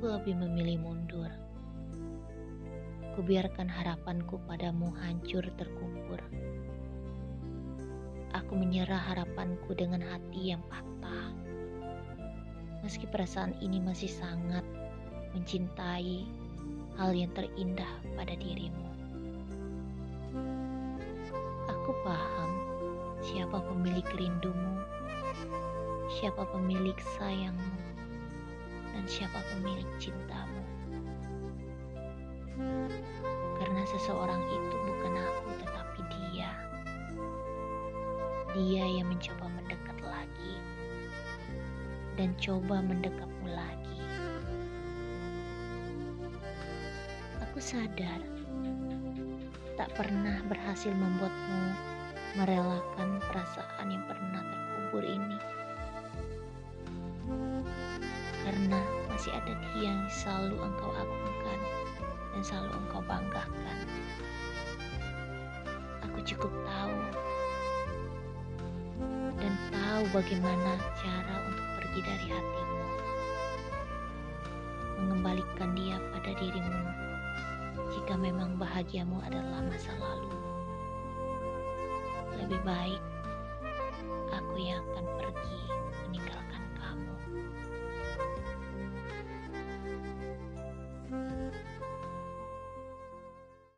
Aku lebih memilih mundur. Kubiarkan harapanku padamu hancur terkubur. Aku menyerah harapanku dengan hati yang patah. Meski perasaan ini masih sangat mencintai hal yang terindah pada dirimu. Aku paham siapa pemilik rindumu, siapa pemilik sayangmu, dan siapa pemilik cintamu. Karena seseorang itu bukan aku, tetapi dia. Dia yang mencoba mendekat lagi dan coba mendekapmu lagi. Aku sadar tak pernah berhasil membuatmu merelakan perasaan yang pernah terkubur ini. Masih ada yang selalu engkau agungkan dan selalu engkau banggakan. Aku cukup tahu dan tahu bagaimana cara untuk pergi dari hatimu. Mengembalikan dia pada dirimu jika memang bahagiamu adalah masa lalu. Lebih baik aku yang akan pergi.